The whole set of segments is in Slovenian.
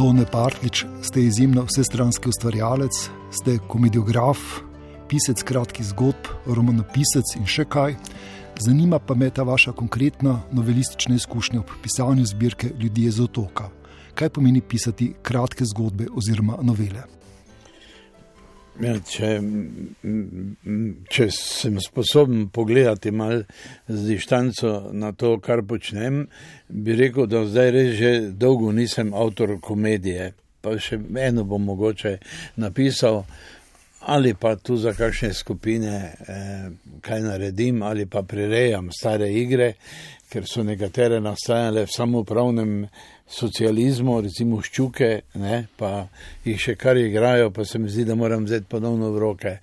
Tone Partlič, ste izjemno vsestranski ustvarjalec, ste komediograf, pisec kratkih zgodb, romanopisec in še kaj. Zanima pa me ta vaša konkretna novelistična izkušnja ob pisanju zbirke Ljudje z otoka. Kaj pomeni pisati kratke zgodbe oziroma novele? Ja, če, če sem sposoben pogledati malo z distanco na to, kar počnem, bi rekel, da zdaj res že dolgo nisem avtor komedije. Pa še eno bom mogoče napisal, ali pa tu za kakšne skupine eh, kaj naredim, ali pa prirejam stare igre, ker so nekatere nastajale v samopravnem socializmu, recimo ščuke, ne, pa jih še kar igrajo, pa se mi zdi, da moram vzeti ponovno v roke.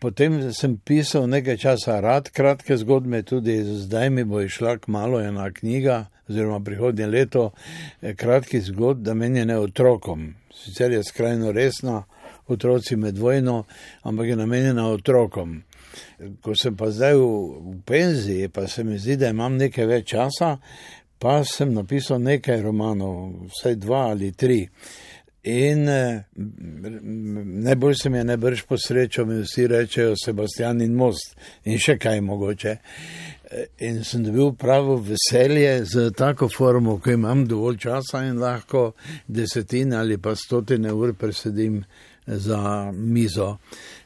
Potem sem pisal nekaj časa rad, kratke zgodbe, tudi zdaj mi bo išla malo ena knjiga, oziroma prihodnje leto, eh, kratki zgodb, da menjene otrokom. Sicer je skrajno resna, otroci med vojno, ampak je namenjena otrokom. Ko sem pa zdaj v, v penziji, pa se mi zdi, da imam nekaj več časa, pa sem napisal nekaj romanov, vsaj dva ali tri. In eh, najbolj se mi je najbrž posrečal, mi vsi rečejo Sebastian in Most in še kaj mogoče. Eh, in sem dobil pravo veselje z tako formo, ko imam dovolj časa in lahko desetine ali pa stotine ur presedim za mizo.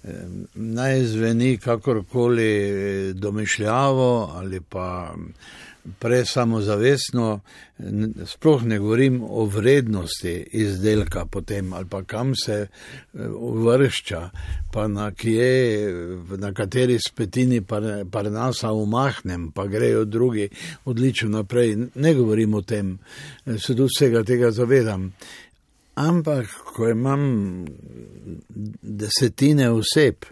Eh, naj zveni kakorkoli domišljavo ali pa presamozavestno, sploh ne govorim o vrednosti izdelka, potem ali pa kam se eh, uvršča, pa na kje, na kateri spetini parnasa umahnem, pa grejo drugi odlično naprej. Ne govorim o tem, se tu vsega tega zavedam. Ampak, ko imam desetine oseb,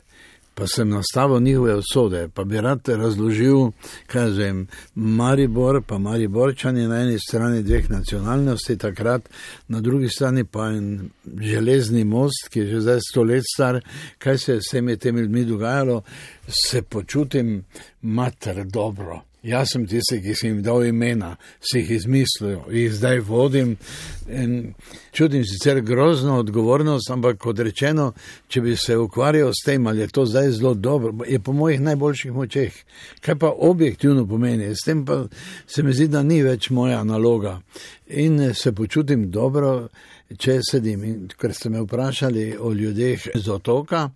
pa sem nastavil njihove osode, pa bi rad razložil, kaj zvem, Maribor, pa Mariborčani na eni strani dveh nacionalnosti, takrat na drugi strani pa en železni most, ki je že zdaj sto let star, kaj se je s temi ljudmi dogajalo, se počutim mater dobro. Jaz sem tisti, ki sem jim dal imena, si jih izmislil, jih zdaj vodim in čutim sicer grozno odgovornost, ampak kot rečeno, če bi se ukvarjal s tem, ali je to zdaj zelo dobro, je po mojih najboljših močeh. Kaj pa objektivno pomeni, s tem pa se mi zdi, da ni več moja naloga in se počutim dobro, če sedim. In ker ste me vprašali o ljudeh z otoka,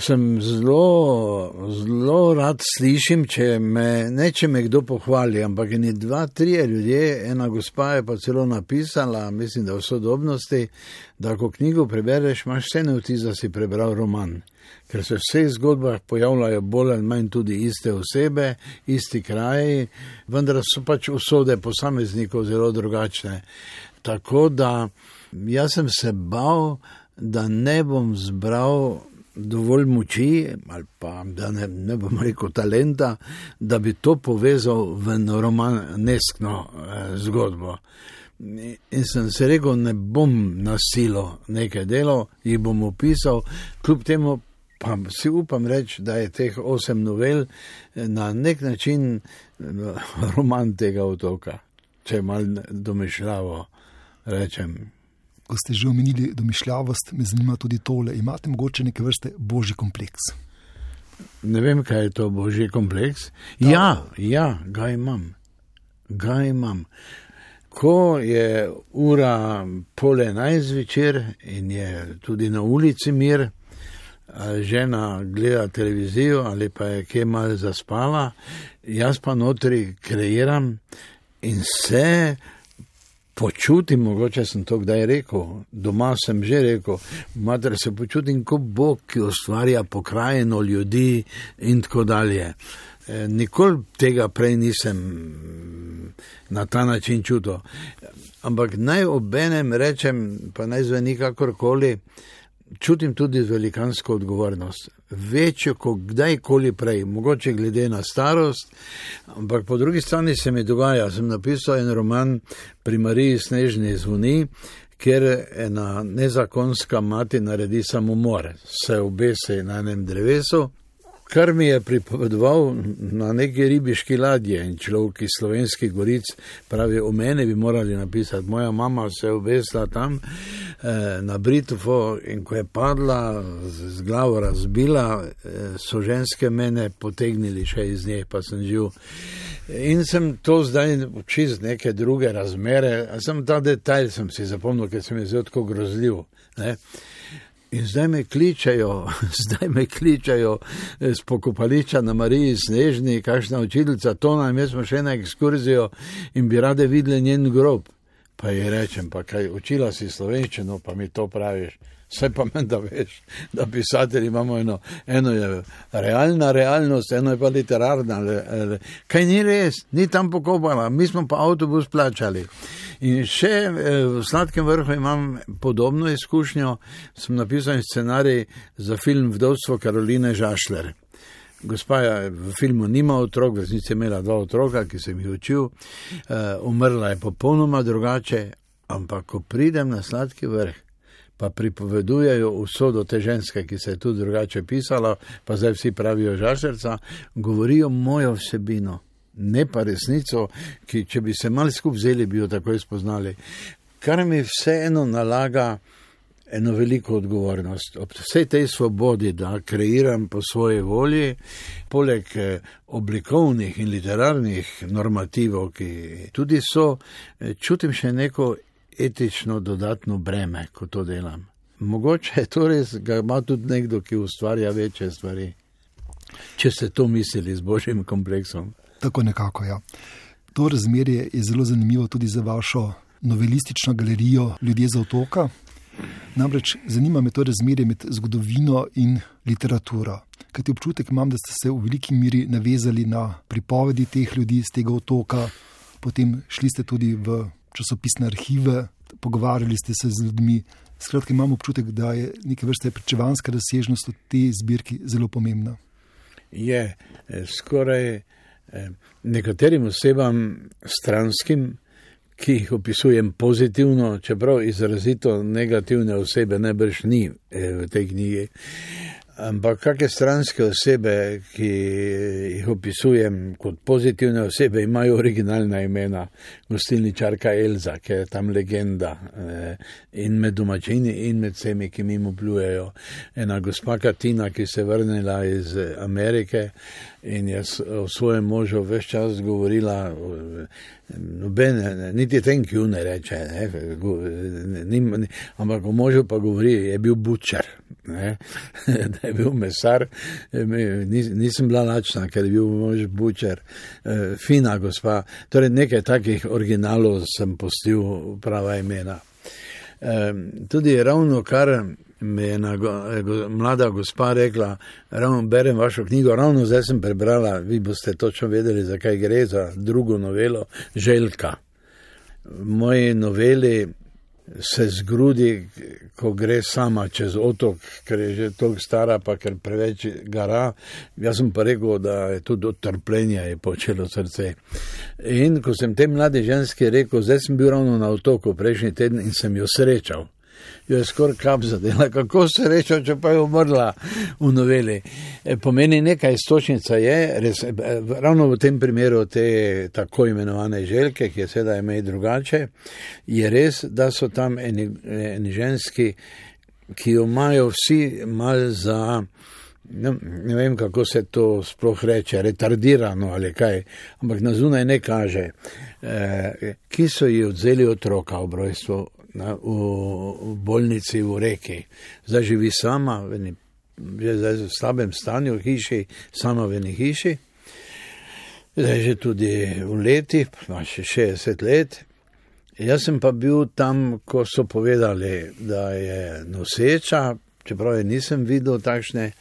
sem zelo, zelo rad slišim, če me, ne če me kdo pohvali, ampak ni dva, tri ljudje, ena gospa je pa celo napisala, mislim, da v sodobnosti, da ko knjigo prebereš, imaš vse ne vtis, da si prebral roman. Ker se v vseh zgodbah pojavljajo bolj ali manj tudi iste osebe, isti kraji, vendar so pač usode posameznikov zelo drugačne. Tako da jaz sem se bal, da ne bom zbral dovolj moči, ali pa da ne, ne bom rekel talenta, da bi to povezal v romaneskno eh, zgodbo. In sem se rekel, ne bom na silo nekaj delal, jih bom opisal, kljub temu pa si upam reči, da je teh osem novel eh, na nek način eh, roman tega otoka, če mal domišljavo rečem ko ste že omenili domišljavost, me zanima tudi tole. Imate morda neke vrste božji kompleks? Ne vem, kaj je to božji kompleks. Da. Ja, ja, ga imam. Ga imam. Ko je ura pol enajst zvečer in je tudi na ulici mir, žena gleda televizijo ali pa je kje mal zaspala, jaz pa notri kreiram in se počutim, mogoče sem to kdaj rekel, doma sem že rekel, mater se počutim kot Bog, ki ustvarja pokrajino ljudi in tako dalje. E, nikoli tega prej nisem na ta način čutil. Ampak naj obenem rečem, pa naj zveni kakorkoli, čutim tudi velikansko odgovornost. Večjo kot kdajkoli prej, mogoče glede na starost, ampak po drugi strani se mi dogaja, sem napisal en roman pri Mariji Snežni zvoni, kjer ena nezakonska mati naredi samomor, se obese na enem drevesu, kar mi je pripovedoval na neki ribiški ladji in človek iz slovenskih goric, pravi, o meni bi morali napisati. Moja mama se je obesla tam eh, na Britofo in ko je padla, z, z glavo razbila, eh, so ženske mene potegnili še iz nje, pa sem živ. In sem to zdaj čez neke druge razmere, sem ta detajl sem si zapomnil, ker sem jih zelo grozljiv. Ne? In zdaj me kličajo, zdaj me kličajo z pokopališča na Mariji Snežni, kakšna učiteljica, to nam je smo še na ekskurzijo in bi rade videli njen grob. Pa ji rečem, pa kaj učila si slovenščino, pa mi to praviš. Vse pa meni, da veš, da pisatelji imamo eno, eno je realna realnost, eno je pa literarna. Kaj ni res, ni tam pokopala, mi smo pa avtobus plačali. In še eh, v Sladkem vrhu imam podobno izkušnjo, sem napisal scenarij za film Vdovstvo Karoline Žašler. Gospa je v filmu nima otrok, v resnici je imela dva otroka, ki sem jih učil, uh, umrla je popolnoma drugače, ampak ko pridem na Sladki vrh, pa pripovedujejo usodo te ženske, ki se je tudi drugače pisala, pa zdaj vsi pravijo žašerca, govorijo mojo vsebino, ne pa resnico, ki če bi se mal skup vzeli, bi jo takoj spoznali. Kar mi vseeno nalaga eno veliko odgovornost. Ob vsej tej svobodi, da kreiram po svoji volji, poleg eh, oblikovnih in literarnih normativov, ki tudi so, eh, čutim še neko etično dodatno breme, ko to delam. Mogoče je to res, da ima tudi nekdo, ki ustvarja večje stvari. Če ste to mislili z božjim kompleksom. Tako nekako, ja. To razmerje je zelo zanimivo tudi za vašo novelistično galerijo Ljudje za otoka. Namreč zanima me to razmerje med zgodovino in literaturo. Kaj ti občutek imam, da ste se v veliki miri navezali na pripovedi teh ljudi z tega otoka, potem šli ste tudi v časopisne arhive, pogovarjali ste se z ljudmi. Skratka, imamo občutek, da je neka vrsta pričevanska razsežnost v tej zbirki zelo pomembna. Je eh, skoraj eh, nekaterim osebam stranskim, ki jih opisujem pozitivno, čeprav izrazito negativne osebe najbrž ni eh, v tej knjigi. Ampak kakšne stranske osebe, ki jih opisujem kot pozitivne osebe, imajo originalna imena, gostilničarka Elza, ki je tam legenda eh, in med domačini in med vsemi, ki mimo plujejo. Ena gospa Katina, ki se je vrnila iz Amerike in je o svojem možu vse čas govorila, nobene, niti thank you ne reče, ne, ni, ni, ampak o možu pa govori, je bil bučer, ne, da je bil mesar, nis, nisem bila lačna, ker je bil mož bučer, e, fina gospa, torej nekaj takih originalov sem postil prava imena. Tudi ravno kar mi je ena mlada gospa rekla, ravno berem vašo knjigo, ravno zdaj sem prebrala, vi boste točno vedeli, zakaj gre za drugo novelo Željka. V moji noveli se zgrudi, ko gre sama čez otok, ker je že toliko stara, pa ker preveč gara. Jaz sem pa rekel, da je tudi od trpljenja je počelo srce. In ko sem te mlade ženske rekel, zdaj sem bil ravno na otoku prejšnji teden in sem jo srečal jo je skoraj kap zadela, kako se reče, če pa je umrla v noveli. E, pomeni nekaj istočnica je, res, e, ravno v tem primeru te tako imenovane želke, ki je sedaj ime drugače, je res, da so tam eni, eni ženski, ki jo imajo vsi mal za. Ne, ne vem, kako se to sploh reče, retardirano ali kaj, ampak na zunaj ne kaže, eh, ki so ji odzeli otroka ob rojstvu na, v, v bolnici v reki. Zdaj živi sama, veni, že zdaj v slabem stanju v hiši, sama v eni hiši. Zdaj že tudi v leti, ima še 60 let. Jaz sem pa bil tam, ko so povedali, da je noseča, čeprav je nisem videl takšne.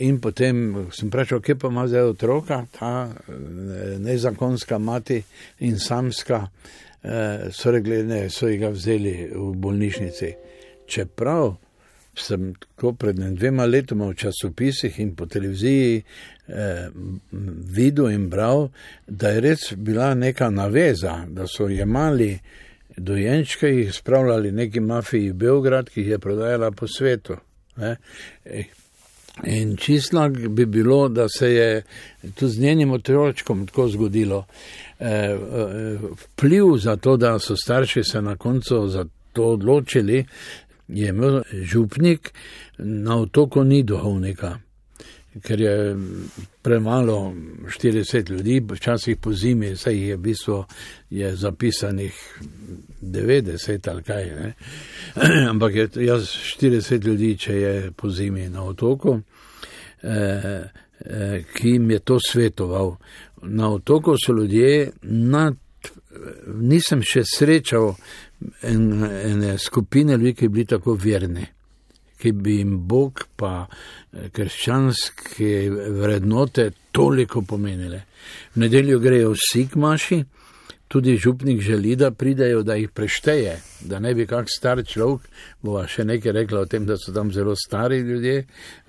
In potem sem vprašal, kje pa ima zdaj otroka, ta nezakonska mati in samska. Eh, so rekli, ne, so jih vzeli v bolnišnici. Čeprav sem tako pred dvema letoma v časopisih in po televiziji eh, videl in bral, da je res bila neka naveza, da so jemali dojenčke in jih spravljali neki mafiji v Beograd, ki jih je prodajala po svetu. In čistlak bi bilo, da se je tudi z njenim otročkom tako zgodilo. Vpliv za to, da so starši se na koncu za to odločili, je imel župnik, na otoku ni duhovnika ker je premalo 40 ljudi, včasih po zimi, saj je v bistvu je zapisanih 90 ali kaj. Ne? Ampak je, jaz 40 ljudi, če je po zimi na otoku, eh, eh, ki jim je to svetoval. Na otoku so ljudje, nad, nisem še srečal ene en skupine ljudi, ki bi bili tako verni ki bi jim Bog pa eh, krščanske vrednote toliko pomenile. V nedeljo grejo vsi k maši, tudi župnik želi, da pridejo, da jih prešteje, da ne bi kak star človek, bova še nekaj rekla o tem, da so tam zelo stari ljudje,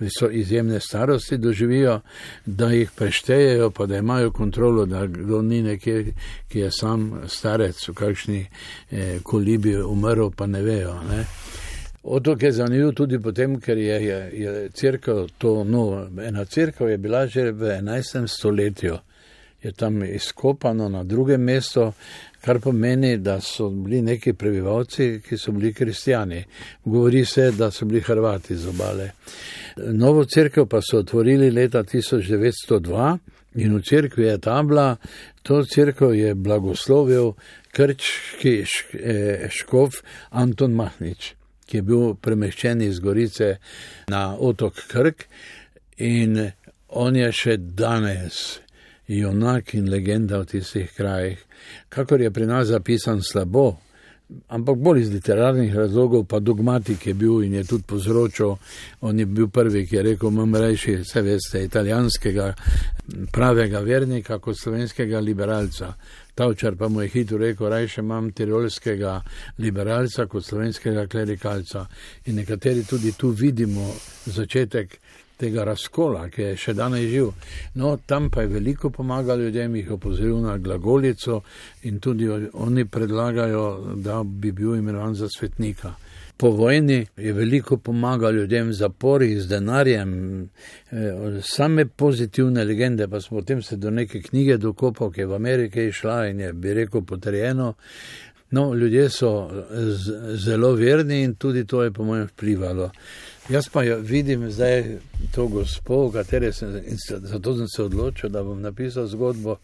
so izjemne starosti doživijo, da jih preštejejo, pa da imajo kontrolo, da kdo ni nekje, ki je sam starec v kakšni eh, kolibi umrl, pa ne vejo. Ne? Otok je zanimiv tudi potem, ker je, je, je crkva to novo. Ena crkva je bila že v 11. stoletju, je tam izkopano na drugem mestu, kar pomeni, da so bili neki prebivalci, ki so bili kristijani. Govori se, da so bili Hrvati z obale. Novo crkvo pa so otvorili leta 1902 in v crkvi je tabla, to crkvo je blagoslovil krčki eh, škof Anton Mahnič ki je bil premeščen iz Gorice na otok Krk in on je še danes junak in legenda v tistih krajih. Kakor je pri nas zapisan slabo, ampak bolj iz literarnih razlogov, pa dogmatik je bil in je tudi povzročil, on je bil prvi, ki je rekel, imam reči, vse veste, italijanskega pravega vernika kot slovenskega liberalca. Tavčar pa mu je hitro rekel, rajše imam tirolskega liberalca kot slovenskega klerikalca. In nekateri tudi tu vidimo začetek tega razkola, ki je še danes živ. No, tam pa je veliko pomagal ljudem, jih opozoril na glagolico in tudi oni predlagajo, da bi bil imenovan za svetnika. Po vojni je veliko pomagal ljudem v zapori z denarjem, eh, same pozitivne legende, pa smo potem se do neke knjige dokopal, ki je v Ameriki išla in je, bi rekel, potrjeno. No, ljudje so zelo verni in tudi to je po mojem vplivalo. Jaz pa jo vidim zdaj to gospo, v kateri sem, zato sem se odločil, da bom napisal zgodbo,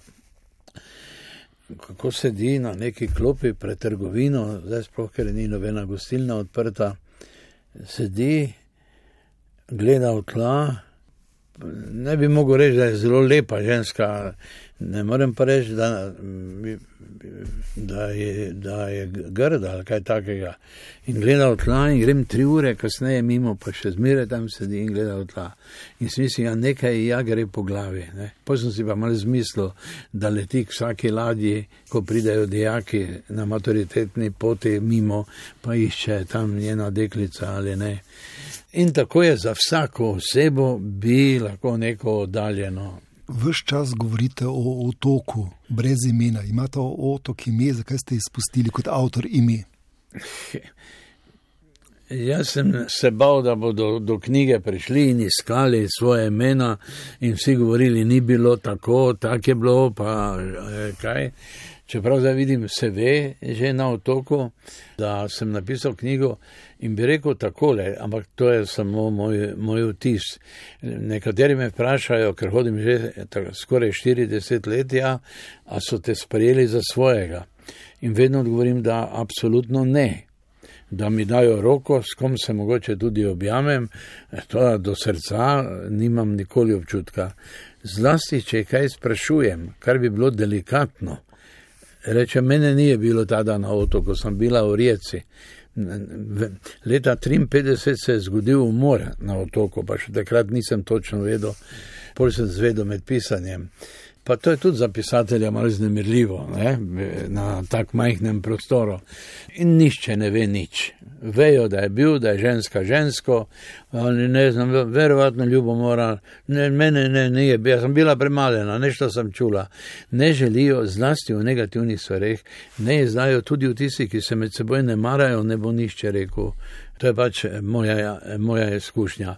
kako sedi na neki klopi pred trgovino, zdaj sploh, ker ni nobena gostilna odprta, sedi, gleda v tla. Ne bi mogel reči, da je zelo lepa ženska, ne morem pa reči, da, da, je, da je grda ali kaj takega. In gleda v tla in grem tri ure kasneje mimo, pa še zmeraj tam sedi in gleda v tla. In si mislim, da ja, nekaj ja gre po glavi. Sem si pa mal zmislil, da leti k vsaki ladji, ko pridajo dijaki na maturitetni poti mimo, pa išče tam njena deklica ali ne. In tako je za vsako osebo bi lahko neko oddaljeno Ves čas govorite o otoku, brez imena. Imate otok ime, zakaj ste izpustili kot avtor ime? Jaz sem se bal, da bodo do knjige prišli in iskali svoje imena, in vsi govorili, ni bilo tako, tako je bilo, pa eh, kaj. Čeprav zdaj vidim, se ve že na otoku, da sem napisal knjigo in bi rekel takole, ampak to je samo moj, moj vtis. Nekateri me vprašajo, ker hodim že skoraj 40 let, ja, a so te sprejeli za svojega. In vedno odgovorim, da absolutno ne. Da mi dajo roko, s kom se mogoče tudi objamem, to do srca nimam nikoli občutka. Zlasti, če kaj sprašujem, kar bi bilo delikatno, Reče, mene nije bilo tada na otoku, sem bila v Rijeci. Leta 1953 se je zgodil umor na otoku, pa še takrat nisem točno vedel, pol sem zvedel med pisanjem. Pa to je tudi za pisatelja malo znemirljivo, ne? na tak majhnem prostoru. In nišče ne ve nič. Vejo, da je bil, da je ženska žensko, ali ne znam, verovatno ljubomora, ne, mene ne, ne je, jaz sem bila premalena, nešto sem čula. Ne želijo zlasti v negativnih stvareh, ne izdajo tudi v tistih, ki se med seboj ne marajo, ne bo nišče rekel To je pač moja, moja izkušnja.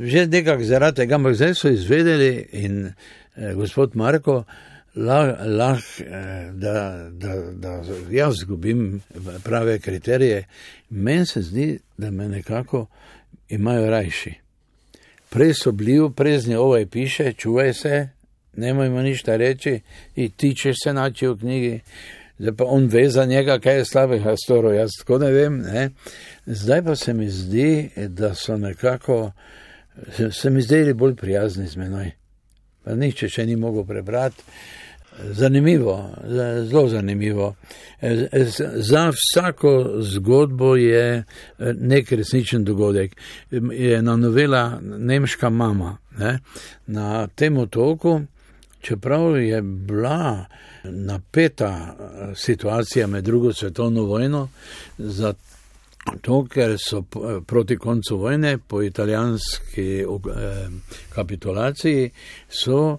Že nekako zaradi tega, ampak zdaj so izvedeli in eh, gospod Marko, lah, lah, eh, da, da, da jaz zgubim prave kriterije, meni se zdi, da me nekako imajo rajši. Prej so bili, prezni ovaj piše, čuvaj se, nemojmo nič reči, in tičeš se nači v knjigi. Zdaj pa on ve za njega, kaj je slabega storo, jaz tako ne vem. Ne? Zdaj pa se mi zdi, da so nekako, se, se mi zdeli bolj prijazni z menoj. Nihče še ni mogel prebrati. Zanimivo, zelo zanimivo. Za vsako zgodbo je nek resničen dogodek. Je ena novela Nemška mama ne? na tem otoku, čeprav je bila napeta situacija med drugo svetovno vojno, zato ker so proti koncu vojne, po italijanski eh, kapitulaciji, so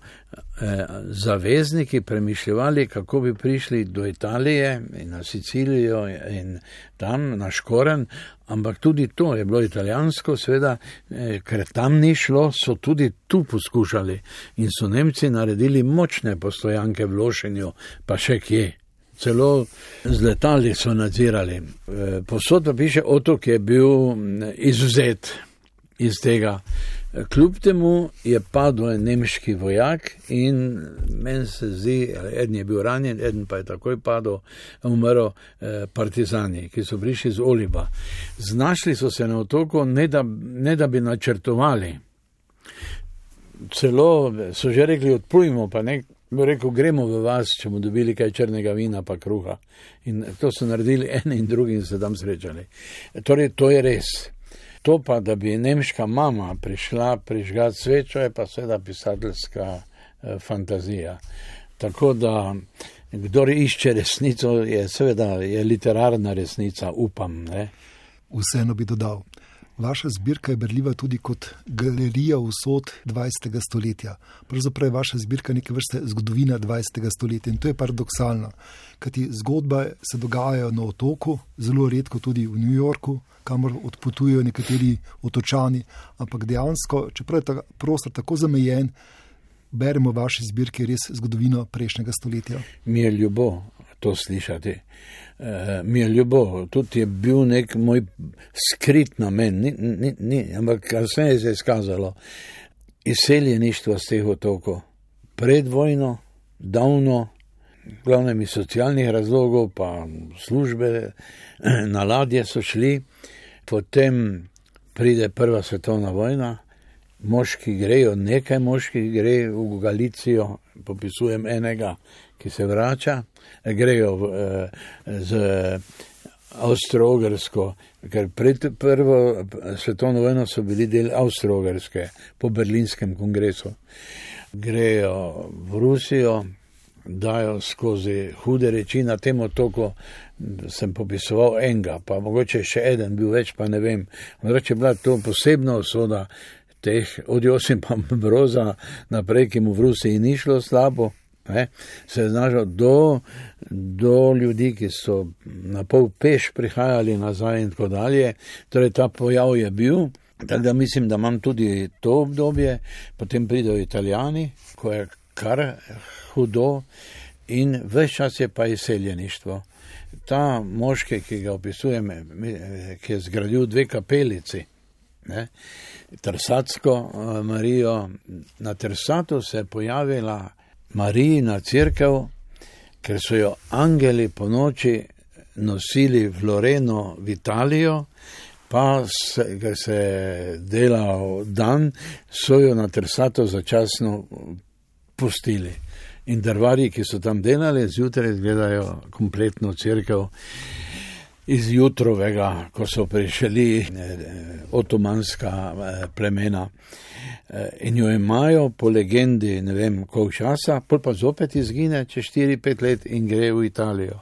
Eh, zavezniki premišljali, kako bi prišli do Italije in na Sicilijo in tam na Škoren, ampak tudi to je bilo italijansko, seveda, eh, ker tam ni šlo, so tudi tu poskušali in so Nemci naredili močne postojanke v Lošenju, pa še kje. Celo z letali so nadzirali. Eh, posod pa piše, otok je bil izuzet iz tega. Kljub temu je padel en nemški vojak in meni se zdi, en je bil ranjen, en pa je takoj padel, umrl eh, partizani, ki so prišli z Oliba. Znašli so se na otoku, ne da, ne da bi načrtovali. Celo so že rekli, odplujmo, pa ne. Rekel, gremo v vas, če bomo dobili kaj črnega vina, pa kruha. In to so naredili en in drugi in se tam srečali. Torej, to je res. To pa, da bi nemška mama prišla prižgati svečo, je pa seveda pisateljska eh, fantazija. Tako da, kdo išče resnico, je seveda je literarna resnica, upam. Ne? Vseeno bi dodal. Vaša zbirka je brljiva tudi kot galerija usod 20. stoletja. Pravzaprav je vaša zbirka neke vrste zgodovina 20. stoletja in to je paradoksalno, kajti zgodbe se dogajajo na otoku, zelo redko tudi v New Yorku, kamor odpotujejo nekateri otočani, ampak dejansko, čeprav je ta prostor tako zamejen, beremo v vaši zbirki res zgodovino prejšnjega stoletja. Mi je ljubo to slišati. E, mi je ljubo, tudi je bil nek moj skrit namen, ni, ni, ni, ampak kasneje se je izkazalo izseljeništvo z teh otokov. Pred vojno, davno, glavnem iz socialnih razlogov, pa službe na ladje so šli potem pride prva svetovna vojna, moški grejo, nekaj moških gre v Galicijo, popisujem enega, ki se vrača, grejo v, eh, z Avstro-Ogrsko, ker pred prvo svetovno vojno so bili del Avstro-Ogrske po berlinskem kongresu. Grejo v Rusijo, dajo skozi hude reči na tem otoku, sem popisoval enega, pa mogoče še en, bil več, pa ne vem. Mogoče je bila to posebna osoda teh od Josipa Broza naprej, ki mu v Rusiji ni šlo slabo. Ne, se je znašel do, do ljudi, ki so na pol peš prihajali nazaj in tako dalje. Torej, ta pojav je bil. Tako da mislim, da imam tudi to obdobje, potem pridejo italijani, ko je kar hudo in vse čas je pa izseljeništvo. Ta moški, ki ga opisujem, ki je zgradil dve kapelici, ne, Trsatsko eh, Marijo, na Trsatu se je pojavila Marijina crkva, ker so jo angeli po noči nosili v Loreno, v Italijo, pa se, ker se je delal dan, so jo na Trsatu začasno pustili. In drvari, ki so tam delali, zjutraj gledajo kompletno crkvo iz jutrovega, ko so prišli eh, otomanska eh, plemena. Eh, in jo imajo po legendi, ne vem, koliko časa, pol pa zopet izgine čez 4-5 let in gre v Italijo.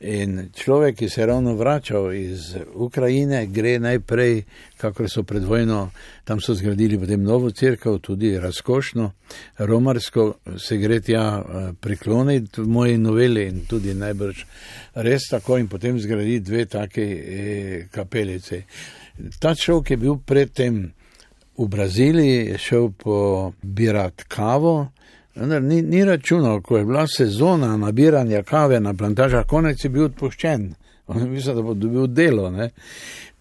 In človek, ki se je ravno vračal iz Ukrajine, gre najprej, kakor so pred vojno, tam so zgradili potem novo crkvo, tudi razkošno, romarsko, se gre tja eh, prikloniti v moji noveli in tudi najbrž res tako in potem zgradi dve take eh, kapelice. Ta človek je bil predtem v Braziliji, je šel pobirati kavo, vendar ni, ni računal, ko je bila sezona nabiranja kave na plantažah, konec je bil odpuščen. On je mislil, da bo dobil delo. Ne.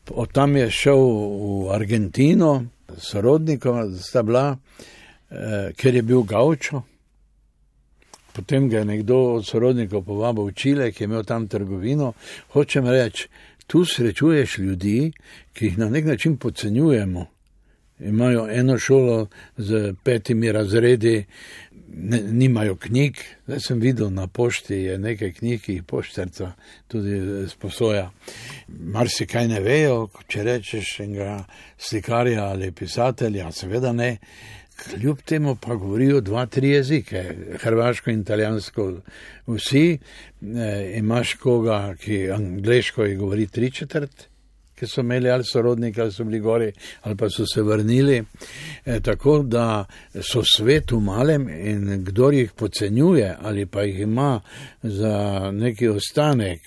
Od tam je šel v Argentino, sorodnikom sta bila, eh, ker je bil gaučo. Potem ga je nekdo od sorodnikov povabil v Čile, ki je imel tam trgovino. Hočem reči, tu srečuješ ljudi, ki jih na nek način podcenjujemo. Imajo eno šolo z petimi razredi, ne, nimajo knjig. Zdaj sem videl na pošti, je nekaj knjig, ki jih pošterca tudi sposoja. Mar si kaj ne vejo, če rečeš enega slikarja ali pisatelja, seveda ne. Kljub temu pa govorijo dva, tri jezike, hrvaško in italijansko. Vsi e, imaš koga, ki angliško govori tri četrt ki so imeli ali sorodnike, ali so bili gori, ali pa so se vrnili. E, tako da so svet v malem in kdo jih podcenjuje ali pa jih ima za neki ostanek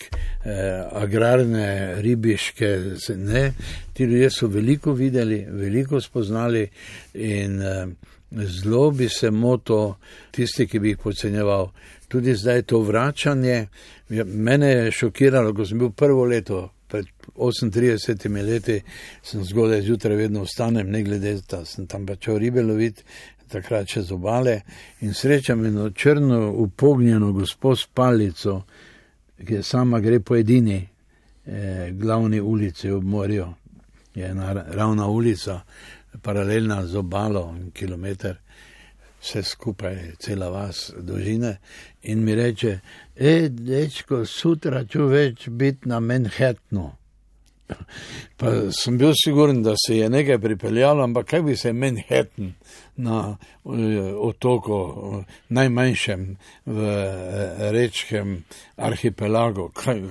e, agrarne, ribiške, ne, ti ljudje so veliko videli, veliko spoznali in e, zelo bi se moto tisti, ki bi jih podcenjeval. Tudi zdaj to vračanje, mene je šokiralo, ko sem bil prvo leto 38 leti sem zgodaj zjutraj vedno vstanem, ne glede, da sem tam pač ribe loviti, takrat čez obale in srečam eno črno upognjeno gospod s palico, ki je sama gre po edini eh, glavni ulici ob morju. Je ena ravna ulica, paralelna z obalo, kilometr vse skupaj, cela vas dolžine, in mi reče: Ej, dečko, sutra več biti na Manhattnu. Pa sem bil siguren, da se je nekaj pripeljalo, ampak kaj bi se Manhattan na otoku, najmanjšem v eh, rečkem arhipelagu. Kaj,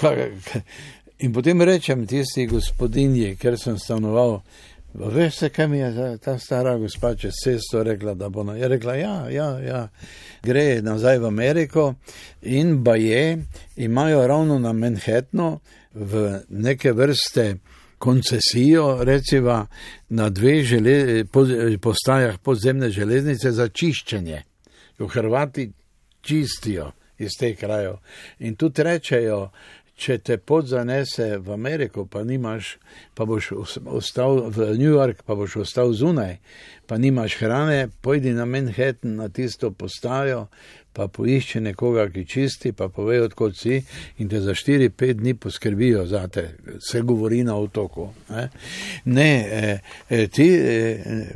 kaj, kaj. In potem rečem tisti gospodinji, ker sem stanoval. Veš, kaj mi je ta stara gospa čez cesto rekla, da bo na. Je rekla, ja, ja, ja, gre nazaj v Ameriko in ba je, imajo ravno na Manhattnu v neke vrste koncesijo, recimo na dveh žele, postajah podzemne železnice za čiščenje. Jo Hrvati čistijo iz teh krajev. In tu rečejo, če te pot zanese v Ameriko, pa nimaš, pa boš ostal v New York, pa boš ostal zunaj, pa nimaš hrane, pojdi na Manhattan, na tisto postajo, pa poišči nekoga, ki čisti, pa pove, odkot si in te za 4-5 dni poskrbijo za te, se govori na otoku. Ne, ne e, e, ti, e,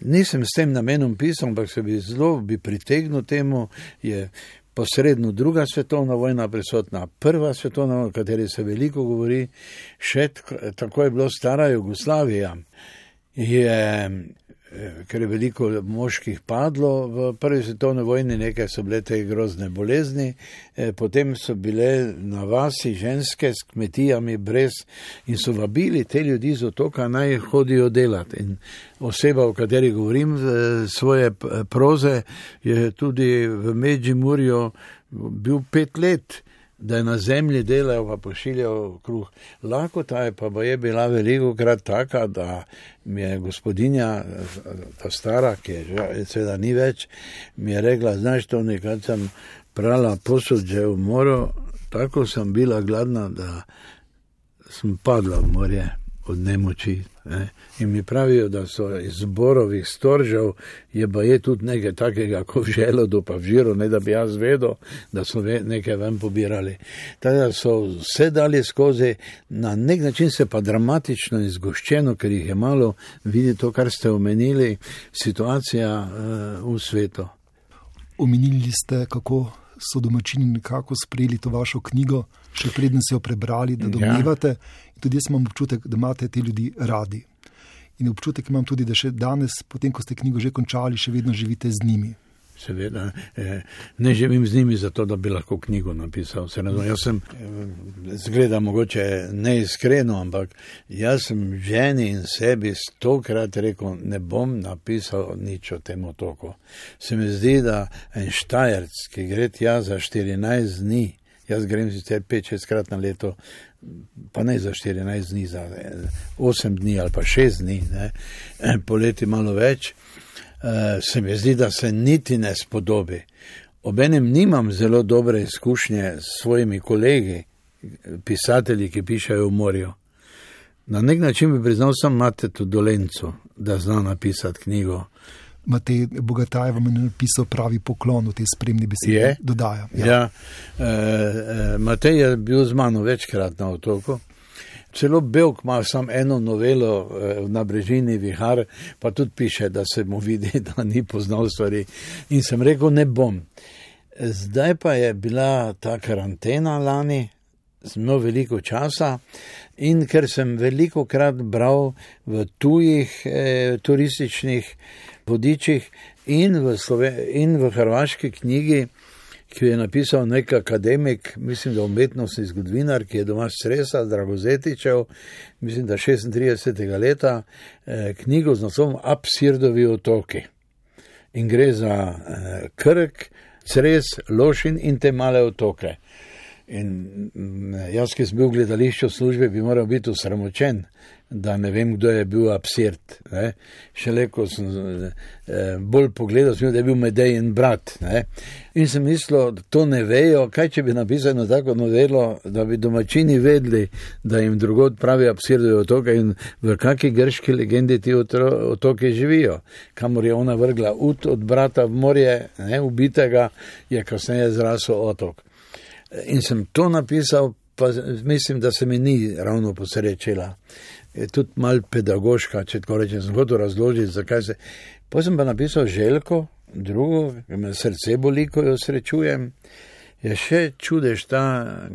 nisem s tem namenom pisal, ampak se bi zelo bi pritegnil temu. Je, posredno druga svetovna vojna prisotna, prva svetovna vojna, o kateri se veliko govori, še tako je bilo stara Jugoslavija. Je Eh, ker je veliko moških padlo v prvi svetovni vojni, nekaj so bile te grozne bolezni, eh, potem so bile na vasi ženske s kmetijami brez in so vabili te ljudi z otoka naj hodijo delati. In oseba, o kateri govorim, svoje proze je tudi v Međimurju bil pet let da je na zemlji delal, pa pošiljal kruh. Lahko ta je pa je bila veliko krat taka, da mi je gospodinja, ta stara, ki je seveda ni več, mi je rekla, znaš to nekaj, sem prala posod že v moro, tako sem bila gladna, da sem padla v morje od nemoči. Ne. In mi pravijo, da so iz zborovih storžev, je pa je tudi nekaj takega, kot v želodu, pa v žiru, ne da bi jaz vedel, da so nekaj ven pobirali. Tako da so vse dali skozi, na nek način se pa dramatično izgoščeno, ker jih je malo, vidi to, kar ste omenili, situacija uh, v svetu. Omenili ste, kako so domačini nekako sprejeli to vašo knjigo, še preden so jo prebrali, da ja. domnevate. Ja. Tudi jaz imam občutek, da imate te ljudi radi. In občutek imam tudi, da še danes, potem ko ste knjigo že končali, še vedno živite z njimi. seveda. Eh, ne živim z njimi zato, da bi lahko knjigo napisal. Razum, jaz sem, eh, zgleda mogoče neiskreno, ampak jaz sem ženi in sebi stokrat rekel, ne bom napisal nič o tem otoku. Se mi zdi, da en štajerc, ki gre tja za 14 dni, jaz grem sicer 5-6 krat na leto, pa ne za 14 dni, za 8 dni ali pa 6 dni, ne, poleti malo več. Eh, se mi zdi, da se niti ne spodobi. Obenem nimam zelo dobre izkušnje s svojimi kolegi, pisatelji, ki pišajo v morju. Na nek način bi priznal, da imate tu dolenco, da zna napisati knjigo. Matej Bogataj vam je napisal pravi poklon v te spremni besede. Dodaja. Ja. Ja. E, e, Matej je bil z mano večkrat na otoku. Celo Belk ima samo eno novelo eh, na brežini Vihar, pa tudi piše, da se mu vidi, da ni poznal stvari. In sem rekel, ne bom. Zdaj pa je bila ta karantena lani, zelo veliko časa in ker sem veliko krat bral v tujih eh, turističnih vodičih in v, in v hrvaški knjigi, ki jo je napisal nek akademik, mislim, da umetnostni zgodovinar, ki je doma stresa, Dragozetičev, mislim, da 36. leta, eh, knjigo z naslovom Absirdovi otoki. In gre za eh, Krk, Cres, Lošin in te male otoke. In mm, jaz, ki sem bil v gledališču službe, bi moral biti usramočen, da ne vem, kdo je bil absurd. Šele ko sem eh, bolj pogledal, sem videl, da je bil Medej in brat. Ne? In sem mislil, to ne vejo, kaj če bi napisali na tako novelo, da bi domačini vedeli, da jim drugod pravi absurd otoke in v kakšni grški legendi ti otoke živijo. Kamor je ona vrgla ut od brata v morje, ne, ubitega, je kasneje zrasel otok. In sem to napisal, pa mislim, da se mi ni ravno posrečila je tudi mal pedagoška, če tako rečem, sem hotel razložiti, zakaj se. Potem sem pa napisal želko, drugo, ki me srce boli, ko jo srečujem. Je še čudež ta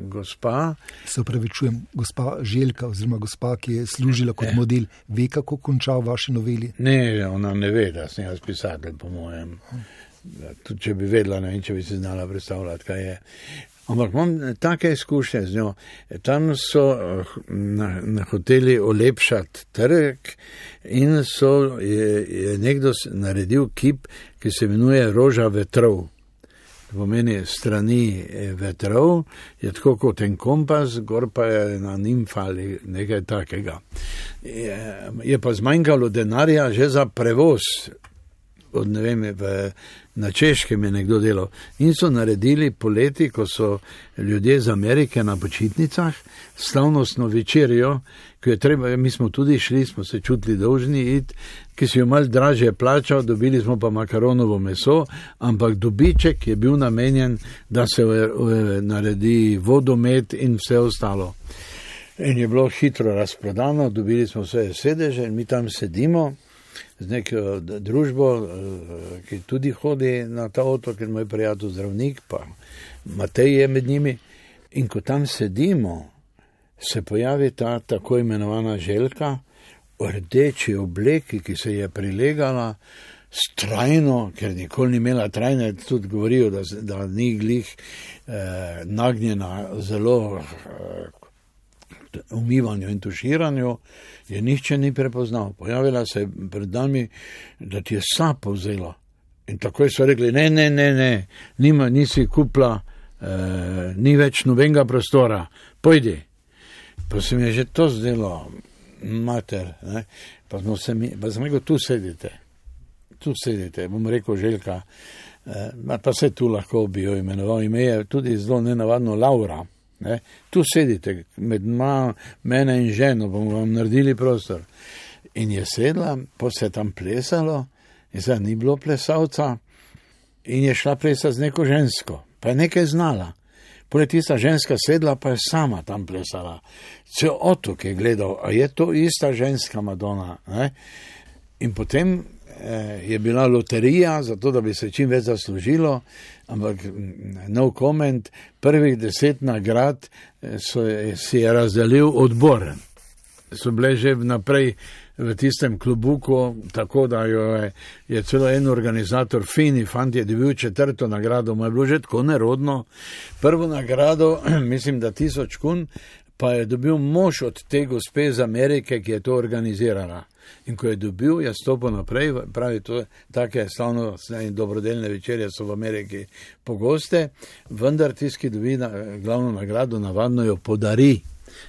gospa. Se upravičujem, gospa Željka, oziroma gospa, ki je služila kot eh. model, ve, kako konča v vaši noveli? Ne, ona ne ve, da sem jaz pisatelj, po mojem. Tudi če bi vedela, ne vem, če bi se znala predstavljati, kaj je. Ampak imam take izkušnje z njo. Tam so eh, na, na hoteli olepšati trg in so, je, je nekdo naredil kip, ki se imenuje Roža vetrov. To pomeni strani eh, vetrov, je tako kot en kompas, gor pa je na nimfa ali nekaj takega. Je, je pa zmanjkalo denarja že za prevoz od ne vem, v, na češkem je nekdo delal. In so naredili poleti, ko so ljudje iz Amerike na počitnicah, slavnostno večerjo, ki je treba, mi smo tudi šli, smo se čutili dolžni iti, ki si jo mal draže plačal, dobili smo pa makaronovo meso, ampak dobiček je bil namenjen, da se v, v, naredi vodomet in vse ostalo. In je bilo hitro razprodano, dobili smo vse sedeže in mi tam sedimo z neko družbo, eh, ki tudi hodi na ta otok, ker moj prijatelj zdravnik, pa Matej je med njimi. In ko tam sedimo, se pojavi ta tako imenovana želka v rdeči obleki, ki se je prilegala. Strajno, ker nikoli ni imela trajne, tudi govorijo, da, da ni glih eh, nagnjena zelo eh, umivanju in tuširanju, je nihče ni prepoznal. Pojavila se je pred nami, da ti je sapo vzela. In takoj so rekli: ne, ne, ne, ne, nima, nisi kupla, eh, ni več nobenega prostora, pojdi. Pa se mi je že to zdelo, mater, ne? pa smo se mi, pa sem rekel: tu sedite, tu sedite, bom rekel, željka. Eh, pa se tu lahko bi jo imenoval, ime je tudi zelo nenavadno Laura. Ne? Tu sedite med ma, mene in ženo, bomo vam naredili prostor. In je sedla, pa se je tam plesalo, in zdaj ni bilo plesalca, in je šla plesati z neko žensko, pa je nekaj znala. Poleg tista ženska sedla, pa je sama tam plesala. Cel otok je gledal, a je to ista ženska Madonna. Ne? In potem je bila loterija, zato da bi se čim več zaslužilo ampak no comment, prvih deset nagrad eh, so, si je razdelil odbor. So bile že vnaprej v tistem klubuku, tako da jo je, je celo en organizator, fini fant, je dobil četrto nagrado, mu je bilo že tako nerodno. Prvo nagrado, mislim, da tisoč kun, pa je dobil mož od te gospe iz Amerike, ki je to organizirala. In ko je dobil, je stopil naprej, pravi, to je tako slavno, in dobrodelne večerje so v Ameriki pogoste, vendar tisti, ki dobi na, glavno nagrado, navadno jo podari.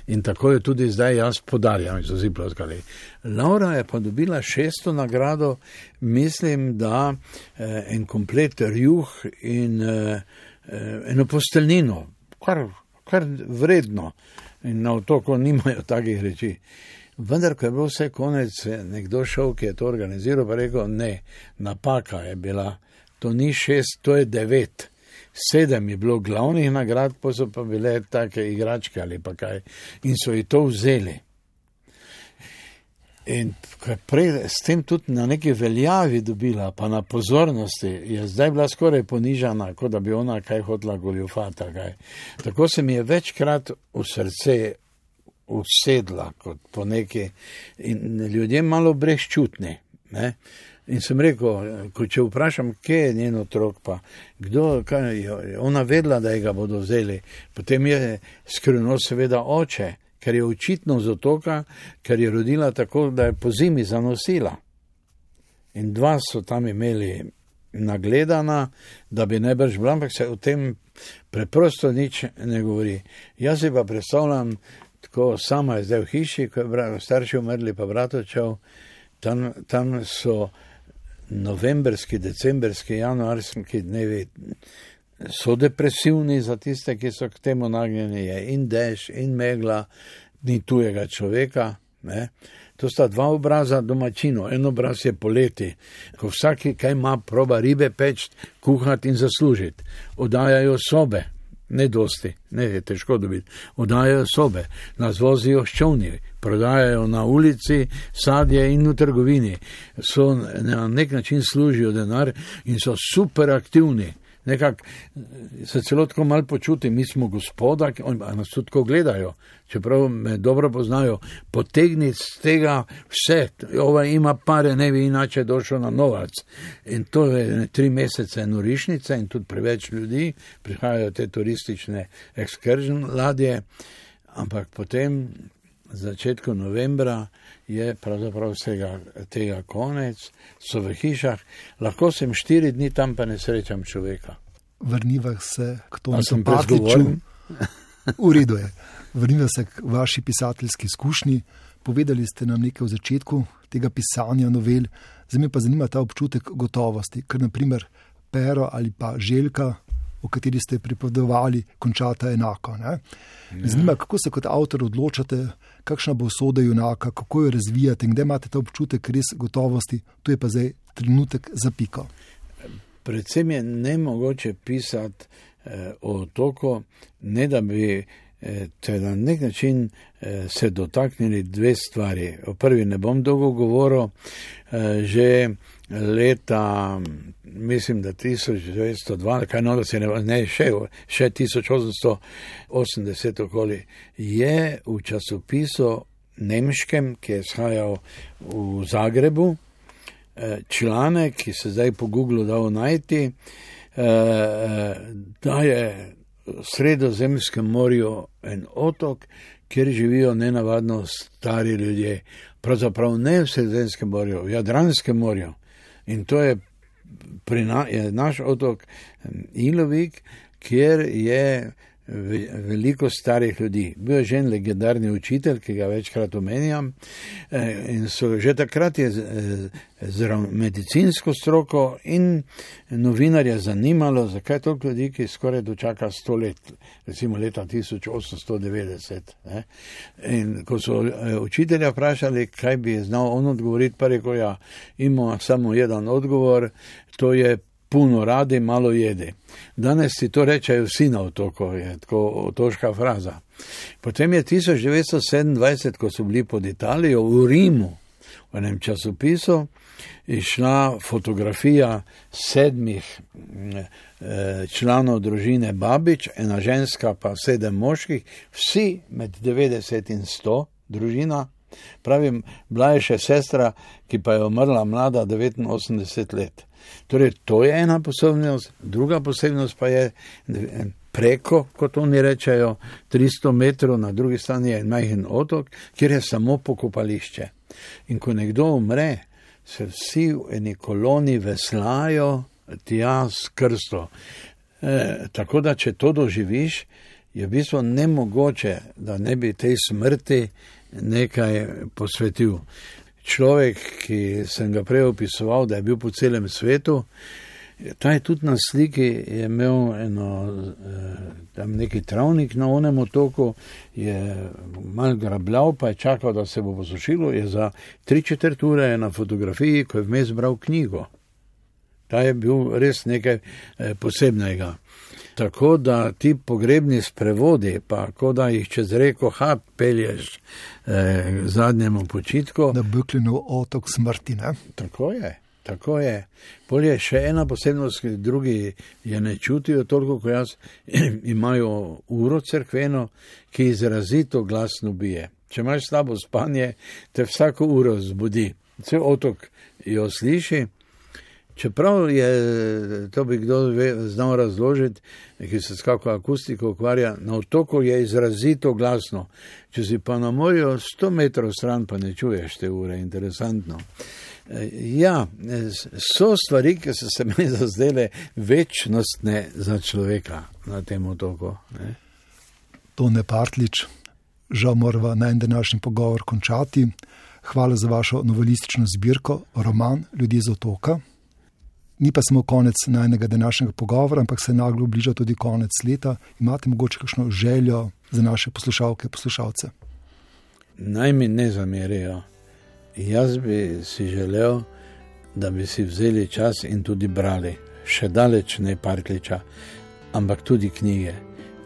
In tako je tudi zdaj jaz podarjam, so zelo ploskali. Laura je pa dobila šesto nagrado, mislim, da eh, en komplet rjuh in eh, eh eno posteljnino, kar, kar vredno. In na otoku nimajo takih reči. Vendar, ko je bilo vse konec, je nekdo šel, ki je to organiziral, pa rekel: ne, napaka je bila, to ni šest, to je devet. Sedem je bilo glavnih nagrad, pa so pa bile take igračke ali pa kaj. In so ji to vzeli. In prej s tem tudi na neki veljavi dobila, pa na pozornosti, je zdaj bila skoraj ponižana, kot da bi ona kaj hotla goljufata. Kaj. Tako se mi je večkrat v srce usedla kot po neki in ljudje malo brezčutni. Ne? In sem rekel, če vprašam, kje je njen otrok, pa kdo, kaj, je ona vedela, da ga bodo vzeli, potem je skrivno seveda oče, ker je očitno z otoka, ker je rodila tako, da je po zimi zanosila. In dva so tam imeli nagledana, da bi najbrž bila, ampak se o tem preprosto nič ne govori. Jaz si pa predstavljam, tako sama je zdaj v hiši, ko je starši umrli, pa bratočev, tam, tam so novembrski, decembrski, januarski dnevi. So depresivni za tiste, ki so k temu nagnjeni, je in dež, in megla, ni tujega človeka. Ne. To sta dva obraza domačino. En obraz je poleti, ko vsaki, kaj ima, proba ribe peč, kuhati in zaslužiti. Odajajo sobe, ne dosti, ne je težko dobiti. Odajajo sobe, nas vozijo ščovni, prodajajo na ulici sadje in v trgovini. So na nek način služijo denar in so super aktivni nekako se celo tako malo počutim, mi smo gospoda, ki nas tudi tako gledajo, čeprav me dobro poznajo, potegni z tega vse, ova ima pare, ne bi inače došel na novac. In to je tri mesece norišnice in tudi preveč ljudi, prihajajo te turistične ekskurzion ladje, ampak potem. Začetku novembra je pravzaprav vsega tega konec, so v hišah, lahko sem štiri dni tam, pa ne srečam človeka. Vrniva se k tomu, kar sem pričal. V redu je. Vrniva se k vaši pisateljski izkušnji. Povedali ste nam nekaj o začetku tega pisanja novel, zdaj me pa zanima ta občutek gotovosti, ker naprimer Pero ali pa Željka, o kateri ste pripovedovali, končata enako. Ne? Zanima me, kako se kot avtor odločate, kakšna bo soda junaka, kako jo razvijate in kdaj imate ta občutek res gotovosti, to je pa zdaj trenutek za piko. Predvsem je ne mogoče pisati eh, o otoku, ne da bi eh, na nek način eh, se dotaknili dve stvari. O prvi ne bom dolgo govoril, eh, že leta, mislim, da 1902, kaj no, da se ne, ne še, še 1880 okoli, je v časopisu nemškem, ki je shajal v Zagrebu, članek, ki se zdaj po Googlu dal najti, da je sredozemskem morju en otok, kjer živijo nenavadno stari ljudje. Pravzaprav ne v sredozemskem morju, v Jadranskem morju. In to je, na, je naš otok Ilovik, kjer je veliko starih ljudi. Bil je že en legendarni učitelj, ki ga večkrat omenjam, eh, in so že takrat je z, z medicinsko stroko in novinarje zanimalo, zakaj toliko ljudi, ki skoraj dočaka sto let, recimo leta 1890. Ne? In ko so eh, učitelja vprašali, kaj bi znal on odgovoriti, pa rekel, ja, ima samo en odgovor, to je puno radi, malo jede. Danes si to rečejo vsi na otoku, je tako otoška fraza. Potem je 1927, ko so bili pod Italijo v Rimu, v enem časopisu, išla fotografija sedmih eh, članov družine Babič, ena ženska pa sedem moških, vsi med 90 in 100 družina. Pravim, bila je še sestra, ki pa je umrla mlada 89 let. Torej, to je ena posebnost, druga posebnost pa je preko, kot oni rečejo, 300 metrov na drugi strani je majhen otok, kjer je samo pokopališče. In ko nekdo umre, se vsi v eni koloni veslajo tja s krsto. E, tako da, če to doživiš, je v bistvu nemogoče, da ne bi tej smrti nekaj posvetil. Človek, ki sem ga prej opisoval, da je bil po celem svetu, ta je tudi na sliki imel eno, eh, tam neki travnik na onem otoku, je mal grabljal, pa je čakal, da se bo posušilo, je za tri četrt ure na fotografiji, ko je vmes bral knjigo. Ta je bil res nekaj eh, posebnega. Tako da ti pogrebni sprevodi, pa ko da jih čez reko Hab pelješ eh, zadnjemu počitku. Na Buklinu otok smrti, ne? Tako je. Tako je. Polje je še ena posebnost, ki drugi je ne čutijo toliko, kot jaz, imajo uro crkveno, ki izrazito glasno bije. Če imaš slabo spanje, te vsako uro zbudi. Cel otok jo sliši. Čeprav je to bi kdo znal razložiti, ki se s kako akustiko ukvarja, na otoku je izrazito glasno. Če si pa na morju 100 metrov stran, pa ne čuješ te ure, interesantno. E, ja, so stvari, ki so se mi zazdele večnostne za človeka na tem otoku. Ne? To ne partlič, žal moramo na en današnji pogovor končati. Hvala za vašo novelistično zbirko, roman Ljudje z otoka ni pa samo konec najnega današnjega pogovora, ampak se naglo bliža tudi konec leta. Imate morda kakšno željo za naše poslušalke in poslušalce? Naj mi ne zamerijo. Jaz bi si želel, da bi si vzeli čas in tudi brali, še daleč ne parkliča, ampak tudi knjige.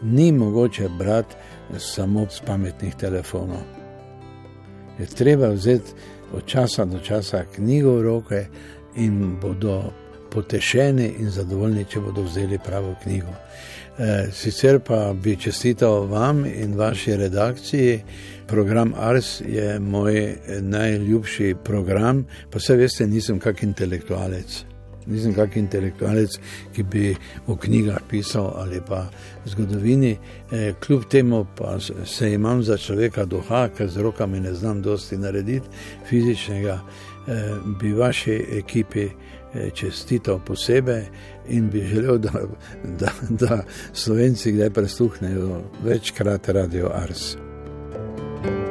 Ni mogoče brati samo z pametnih telefonov. Je treba vzeti od časa do časa knjigo v roke in bodo potešeni in zadovoljni, če bodo vzeli pravo knjigo. E, sicer pa bi čestital vam in vaši redakciji. Program Ars je moj najljubši program, pa vse veste, nisem kak intelektualec. Nisem kak intelektualec, ki bi v knjigah pisal ali pa zgodovini. E, kljub temu pa se imam za človeka duha, ker z rokami ne znam dosti narediti fizičnega, e, bi vaši ekipi Eh, čestital posebej in bi želel, da, da, da Slovenci kdaj prisluhnejo večkrat Radio Ars. thank you